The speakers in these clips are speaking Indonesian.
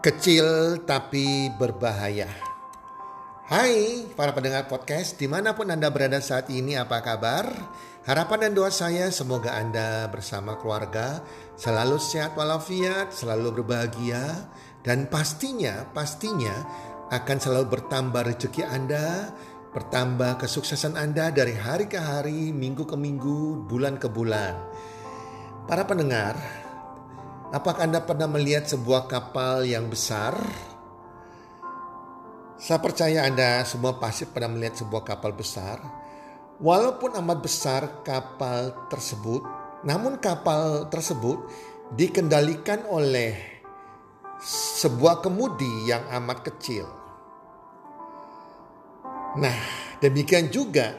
Kecil tapi berbahaya. Hai para pendengar podcast di mana pun Anda berada saat ini apa kabar? Harapan dan doa saya semoga Anda bersama keluarga selalu sehat walafiat, selalu berbahagia dan pastinya, pastinya akan selalu bertambah rezeki Anda, bertambah kesuksesan Anda dari hari ke hari, minggu ke minggu, bulan ke bulan. Para pendengar, Apakah Anda pernah melihat sebuah kapal yang besar? Saya percaya Anda semua pasti pernah melihat sebuah kapal besar. Walaupun amat besar kapal tersebut, namun kapal tersebut dikendalikan oleh sebuah kemudi yang amat kecil. Nah, demikian juga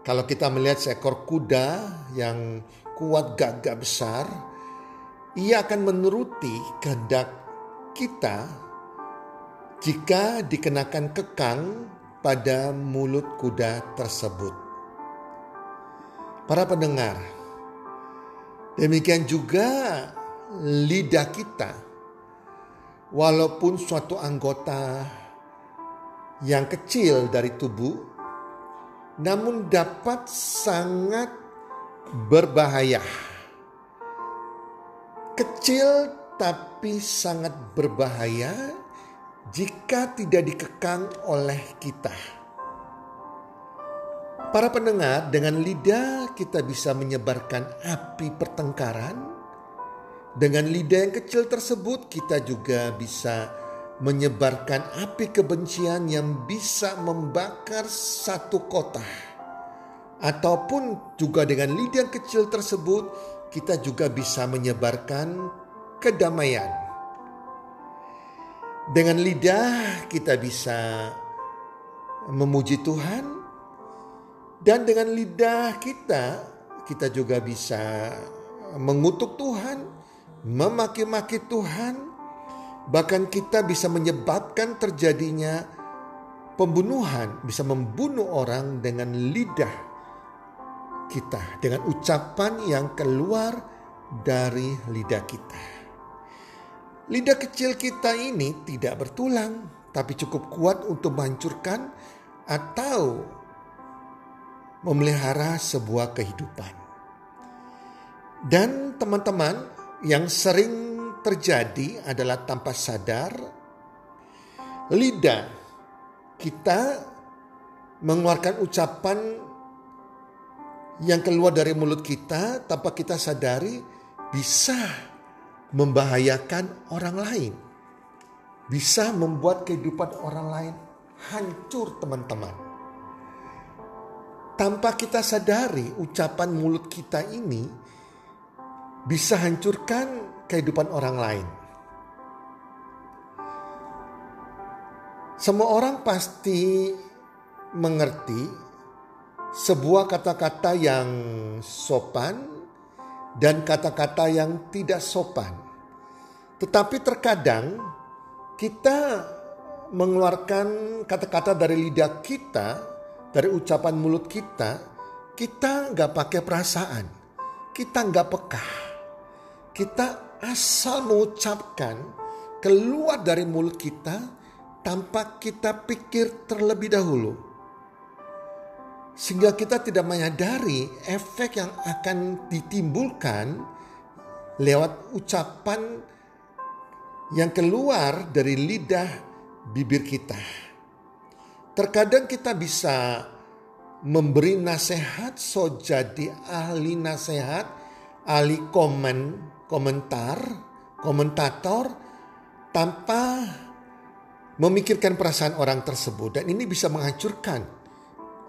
kalau kita melihat seekor kuda yang kuat gagah besar, ia akan menuruti kehendak kita jika dikenakan kekang pada mulut kuda tersebut. Para pendengar, demikian juga lidah kita, walaupun suatu anggota yang kecil dari tubuh, namun dapat sangat berbahaya Kecil tapi sangat berbahaya jika tidak dikekang oleh kita. Para pendengar, dengan lidah kita bisa menyebarkan api pertengkaran. Dengan lidah yang kecil tersebut, kita juga bisa menyebarkan api kebencian yang bisa membakar satu kota, ataupun juga dengan lidah yang kecil tersebut kita juga bisa menyebarkan kedamaian. Dengan lidah kita bisa memuji Tuhan dan dengan lidah kita kita juga bisa mengutuk Tuhan, memaki-maki Tuhan, bahkan kita bisa menyebabkan terjadinya pembunuhan, bisa membunuh orang dengan lidah kita dengan ucapan yang keluar dari lidah kita. Lidah kecil kita ini tidak bertulang, tapi cukup kuat untuk menghancurkan atau memelihara sebuah kehidupan. Dan teman-teman yang sering terjadi adalah tanpa sadar lidah kita mengeluarkan ucapan yang keluar dari mulut kita tanpa kita sadari bisa membahayakan orang lain. Bisa membuat kehidupan orang lain hancur teman-teman. Tanpa kita sadari ucapan mulut kita ini bisa hancurkan kehidupan orang lain. Semua orang pasti mengerti sebuah kata-kata yang sopan dan kata-kata yang tidak sopan. Tetapi terkadang kita mengeluarkan kata-kata dari lidah kita, dari ucapan mulut kita, kita nggak pakai perasaan, kita nggak peka, kita asal mengucapkan keluar dari mulut kita tanpa kita pikir terlebih dahulu Sehingga kita tidak menyadari efek yang akan ditimbulkan lewat ucapan yang keluar dari lidah bibir kita. Terkadang kita bisa memberi nasihat so jadi ahli nasihat, ahli komen, komentar, komentator tanpa memikirkan perasaan orang tersebut dan ini bisa menghancurkan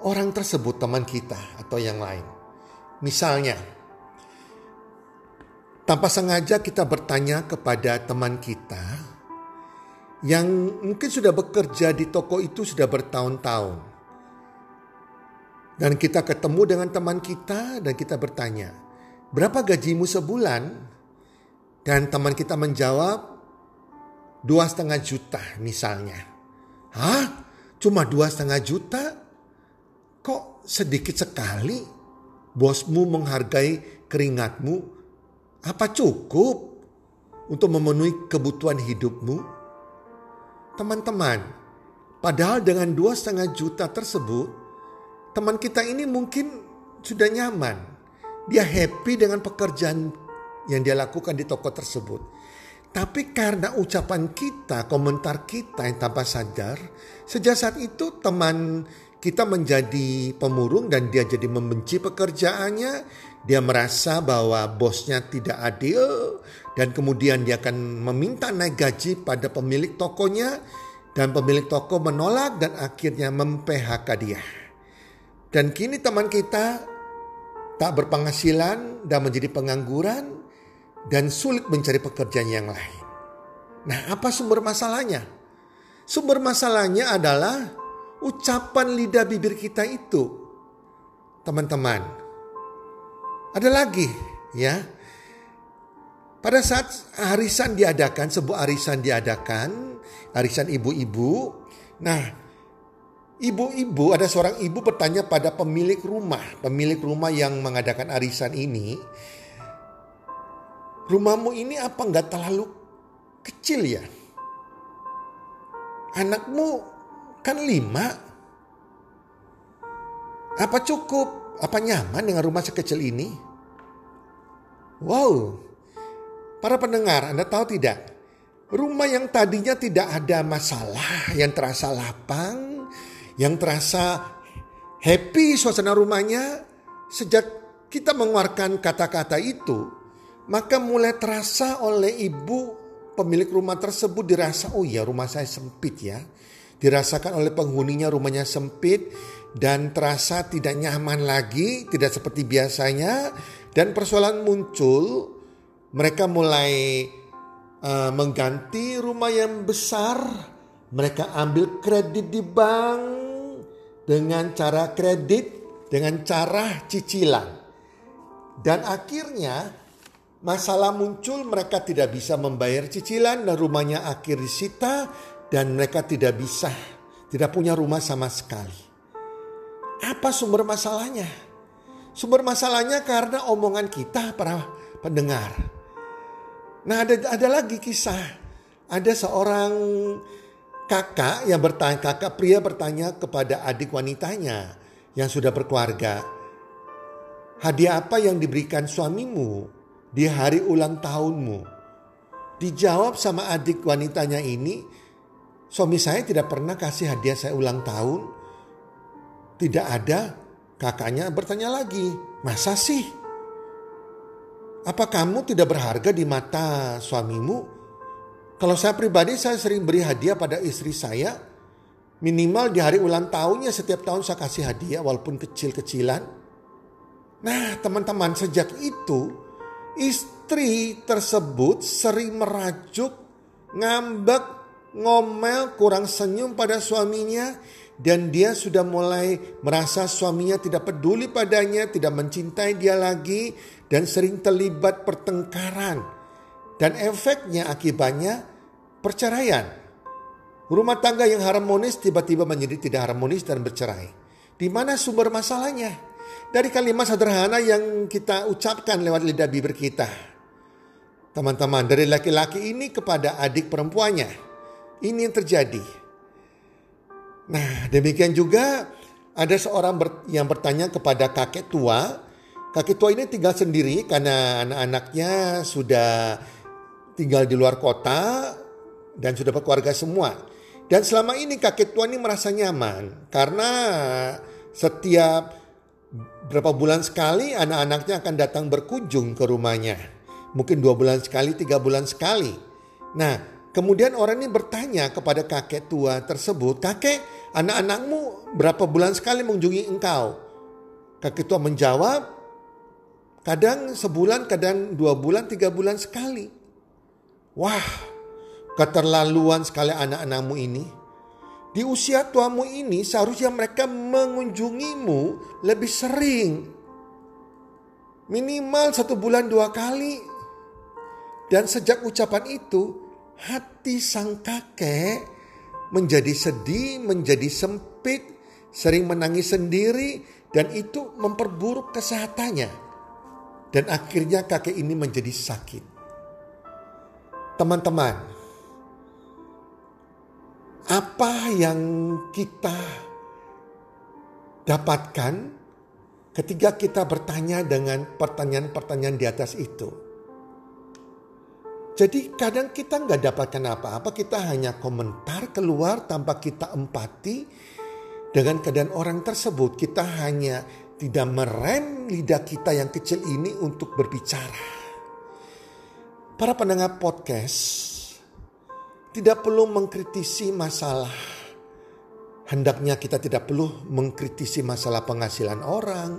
orang tersebut teman kita atau yang lain. Misalnya, tanpa sengaja kita bertanya kepada teman kita yang mungkin sudah bekerja di toko itu sudah bertahun-tahun. Dan kita ketemu dengan teman kita dan kita bertanya, berapa gajimu sebulan? Dan teman kita menjawab, dua setengah juta misalnya. Hah? Cuma dua setengah juta? Kok sedikit sekali? Bosmu menghargai keringatmu? Apa cukup untuk memenuhi kebutuhan hidupmu? Teman-teman, padahal dengan dua setengah juta tersebut, teman kita ini mungkin sudah nyaman. Dia happy dengan pekerjaan yang dia lakukan di toko tersebut. Tapi karena ucapan kita, komentar kita yang tanpa sadar, sejak saat itu teman kita menjadi pemurung dan dia jadi membenci pekerjaannya. Dia merasa bahwa bosnya tidak adil dan kemudian dia akan meminta naik gaji pada pemilik tokonya dan pemilik toko menolak dan akhirnya mem-PHK dia. Dan kini teman kita tak berpenghasilan dan menjadi pengangguran dan sulit mencari pekerjaan yang lain. Nah, apa sumber masalahnya? Sumber masalahnya adalah ucapan lidah bibir kita itu. Teman-teman, ada lagi ya. Pada saat arisan diadakan, sebuah arisan diadakan, arisan ibu-ibu. Nah, ibu-ibu ada seorang ibu bertanya pada pemilik rumah, pemilik rumah yang mengadakan arisan ini, rumahmu ini apa nggak terlalu kecil ya? Anakmu kan lima. Apa cukup? Apa nyaman dengan rumah sekecil ini? Wow, para pendengar, Anda tahu tidak? Rumah yang tadinya tidak ada masalah, yang terasa lapang, yang terasa happy suasana rumahnya, sejak kita mengeluarkan kata-kata itu, maka mulai terasa oleh ibu pemilik rumah tersebut dirasa, oh ya rumah saya sempit ya. Dirasakan oleh penghuninya rumahnya sempit dan terasa tidak nyaman lagi, tidak seperti biasanya. Dan persoalan muncul, mereka mulai uh, mengganti rumah yang besar. Mereka ambil kredit di bank dengan cara kredit, dengan cara cicilan. Dan akhirnya Masalah muncul mereka tidak bisa membayar cicilan dan rumahnya akhir disita dan mereka tidak bisa, tidak punya rumah sama sekali. Apa sumber masalahnya? Sumber masalahnya karena omongan kita para pendengar. Nah ada, ada lagi kisah. Ada seorang kakak yang bertanya, kakak pria bertanya kepada adik wanitanya yang sudah berkeluarga. Hadiah apa yang diberikan suamimu di hari ulang tahunmu? Dijawab sama adik wanitanya ini, suami saya tidak pernah kasih hadiah saya ulang tahun. Tidak ada. Kakaknya bertanya lagi, masa sih? Apa kamu tidak berharga di mata suamimu? Kalau saya pribadi saya sering beri hadiah pada istri saya. Minimal di hari ulang tahunnya setiap tahun saya kasih hadiah walaupun kecil-kecilan. Nah teman-teman sejak itu Istri tersebut sering merajuk, ngambek, ngomel, kurang senyum pada suaminya dan dia sudah mulai merasa suaminya tidak peduli padanya, tidak mencintai dia lagi dan sering terlibat pertengkaran. Dan efeknya akibatnya perceraian. Rumah tangga yang harmonis tiba-tiba menjadi tidak harmonis dan bercerai. Di mana sumber masalahnya? dari kalimat sederhana yang kita ucapkan lewat lidah bibir kita. Teman-teman, dari laki-laki ini kepada adik perempuannya. Ini yang terjadi. Nah, demikian juga ada seorang yang bertanya kepada kakek tua. Kakek tua ini tinggal sendiri karena anak-anaknya sudah tinggal di luar kota dan sudah berkeluarga semua. Dan selama ini kakek tua ini merasa nyaman karena setiap berapa bulan sekali anak-anaknya akan datang berkunjung ke rumahnya. Mungkin dua bulan sekali, tiga bulan sekali. Nah, kemudian orang ini bertanya kepada kakek tua tersebut, kakek anak-anakmu berapa bulan sekali mengunjungi engkau? Kakek tua menjawab, kadang sebulan, kadang dua bulan, tiga bulan sekali. Wah, keterlaluan sekali anak-anakmu ini. Di usia tuamu ini seharusnya mereka mengunjungimu lebih sering. Minimal satu bulan dua kali. Dan sejak ucapan itu hati sang kakek menjadi sedih, menjadi sempit, sering menangis sendiri dan itu memperburuk kesehatannya. Dan akhirnya kakek ini menjadi sakit. Teman-teman, apa yang kita dapatkan ketika kita bertanya dengan pertanyaan-pertanyaan di atas itu. Jadi kadang kita nggak dapatkan apa-apa, kita hanya komentar keluar tanpa kita empati dengan keadaan orang tersebut. Kita hanya tidak merem lidah kita yang kecil ini untuk berbicara. Para pendengar podcast, tidak perlu mengkritisi masalah. Hendaknya kita tidak perlu mengkritisi masalah penghasilan orang,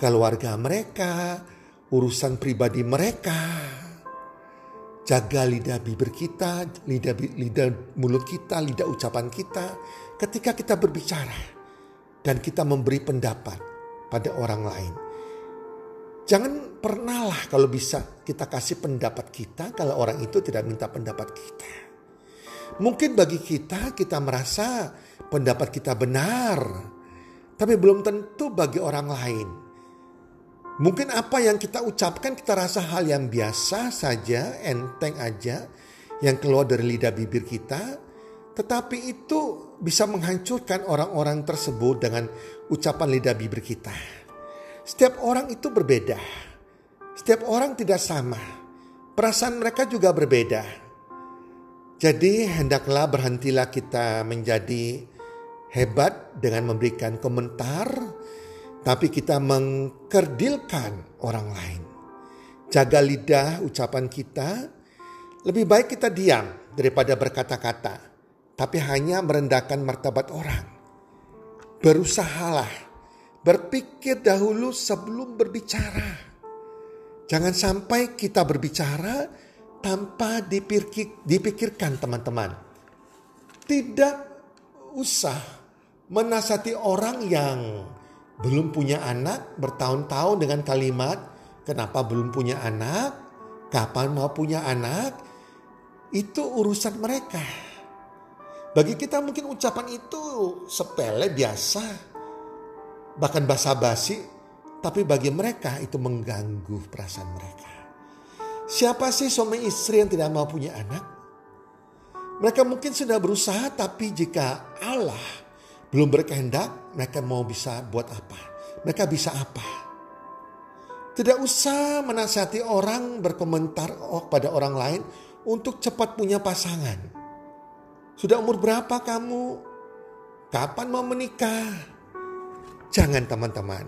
keluarga mereka, urusan pribadi mereka. Jaga lidah bibir kita, lidah, lidah mulut kita, lidah ucapan kita ketika kita berbicara dan kita memberi pendapat pada orang lain. Jangan pernah lah kalau bisa kita kasih pendapat kita kalau orang itu tidak minta pendapat kita. Mungkin bagi kita, kita merasa pendapat kita benar, tapi belum tentu bagi orang lain. Mungkin apa yang kita ucapkan kita rasa hal yang biasa saja, enteng aja, yang keluar dari lidah bibir kita, tetapi itu bisa menghancurkan orang-orang tersebut dengan ucapan lidah bibir kita. Setiap orang itu berbeda, setiap orang tidak sama, perasaan mereka juga berbeda. Jadi hendaklah berhentilah kita menjadi hebat dengan memberikan komentar, tapi kita mengkerdilkan orang lain. Jaga lidah ucapan kita, lebih baik kita diam daripada berkata-kata, tapi hanya merendahkan martabat orang. Berusahalah berpikir dahulu sebelum berbicara. Jangan sampai kita berbicara tanpa dipikir, dipikirkan teman-teman. Tidak usah menasati orang yang belum punya anak bertahun-tahun dengan kalimat kenapa belum punya anak, kapan mau punya anak, itu urusan mereka. Bagi kita mungkin ucapan itu sepele biasa, bahkan basa-basi, tapi bagi mereka itu mengganggu perasaan mereka. Siapa sih suami istri yang tidak mau punya anak? Mereka mungkin sudah berusaha tapi jika Allah belum berkehendak mereka mau bisa buat apa? Mereka bisa apa? Tidak usah menasihati orang berkomentar pada orang lain untuk cepat punya pasangan. Sudah umur berapa kamu? Kapan mau menikah? Jangan teman-teman.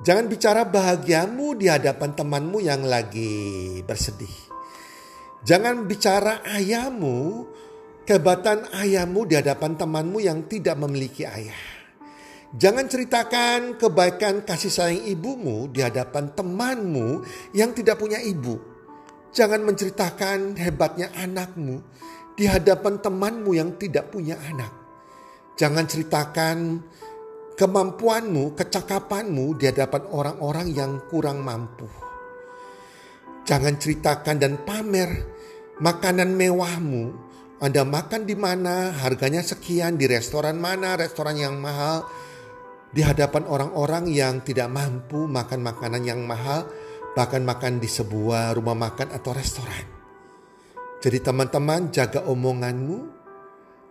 Jangan bicara bahagiamu di hadapan temanmu yang lagi bersedih. Jangan bicara ayahmu, kebatan ayahmu di hadapan temanmu yang tidak memiliki ayah. Jangan ceritakan kebaikan kasih sayang ibumu di hadapan temanmu yang tidak punya ibu. Jangan menceritakan hebatnya anakmu di hadapan temanmu yang tidak punya anak. Jangan ceritakan kemampuanmu, kecakapanmu di hadapan orang-orang yang kurang mampu. Jangan ceritakan dan pamer makanan mewahmu. Anda makan di mana, harganya sekian, di restoran mana, restoran yang mahal, di hadapan orang-orang yang tidak mampu makan makanan yang mahal, bahkan makan di sebuah rumah makan atau restoran. Jadi teman-teman jaga omonganmu,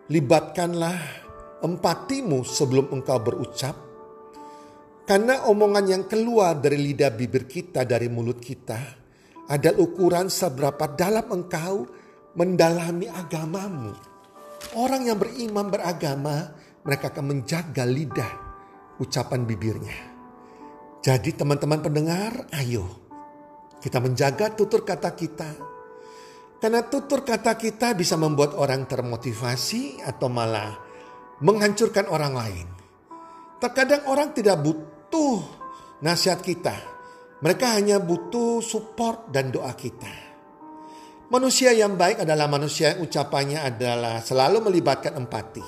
libatkanlah empatimu sebelum engkau berucap? Karena omongan yang keluar dari lidah bibir kita, dari mulut kita, adalah ukuran seberapa dalam engkau mendalami agamamu. Orang yang beriman beragama, mereka akan menjaga lidah ucapan bibirnya. Jadi teman-teman pendengar, ayo kita menjaga tutur kata kita. Karena tutur kata kita bisa membuat orang termotivasi atau malah menghancurkan orang lain. Terkadang orang tidak butuh nasihat kita. Mereka hanya butuh support dan doa kita. Manusia yang baik adalah manusia yang ucapannya adalah selalu melibatkan empati.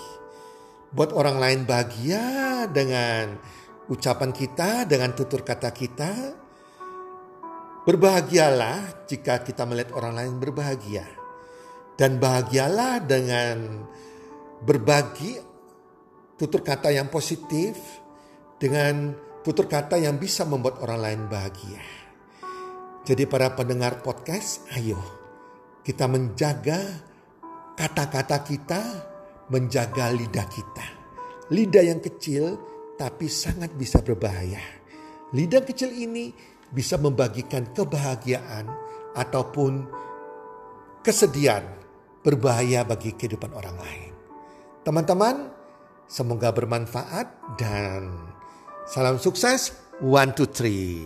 Buat orang lain bahagia dengan ucapan kita, dengan tutur kata kita, Berbahagialah jika kita melihat orang lain berbahagia. Dan bahagialah dengan berbagi tutur kata yang positif dengan tutur kata yang bisa membuat orang lain bahagia. Jadi para pendengar podcast, ayo kita menjaga kata-kata kita, menjaga lidah kita. Lidah yang kecil tapi sangat bisa berbahaya. Lidah kecil ini bisa membagikan kebahagiaan ataupun kesedihan berbahaya bagi kehidupan orang lain. Teman-teman, semoga bermanfaat dan salam sukses. One, two, three.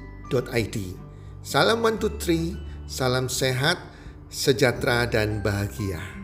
Salam one two three, salam sehat, sejahtera dan bahagia.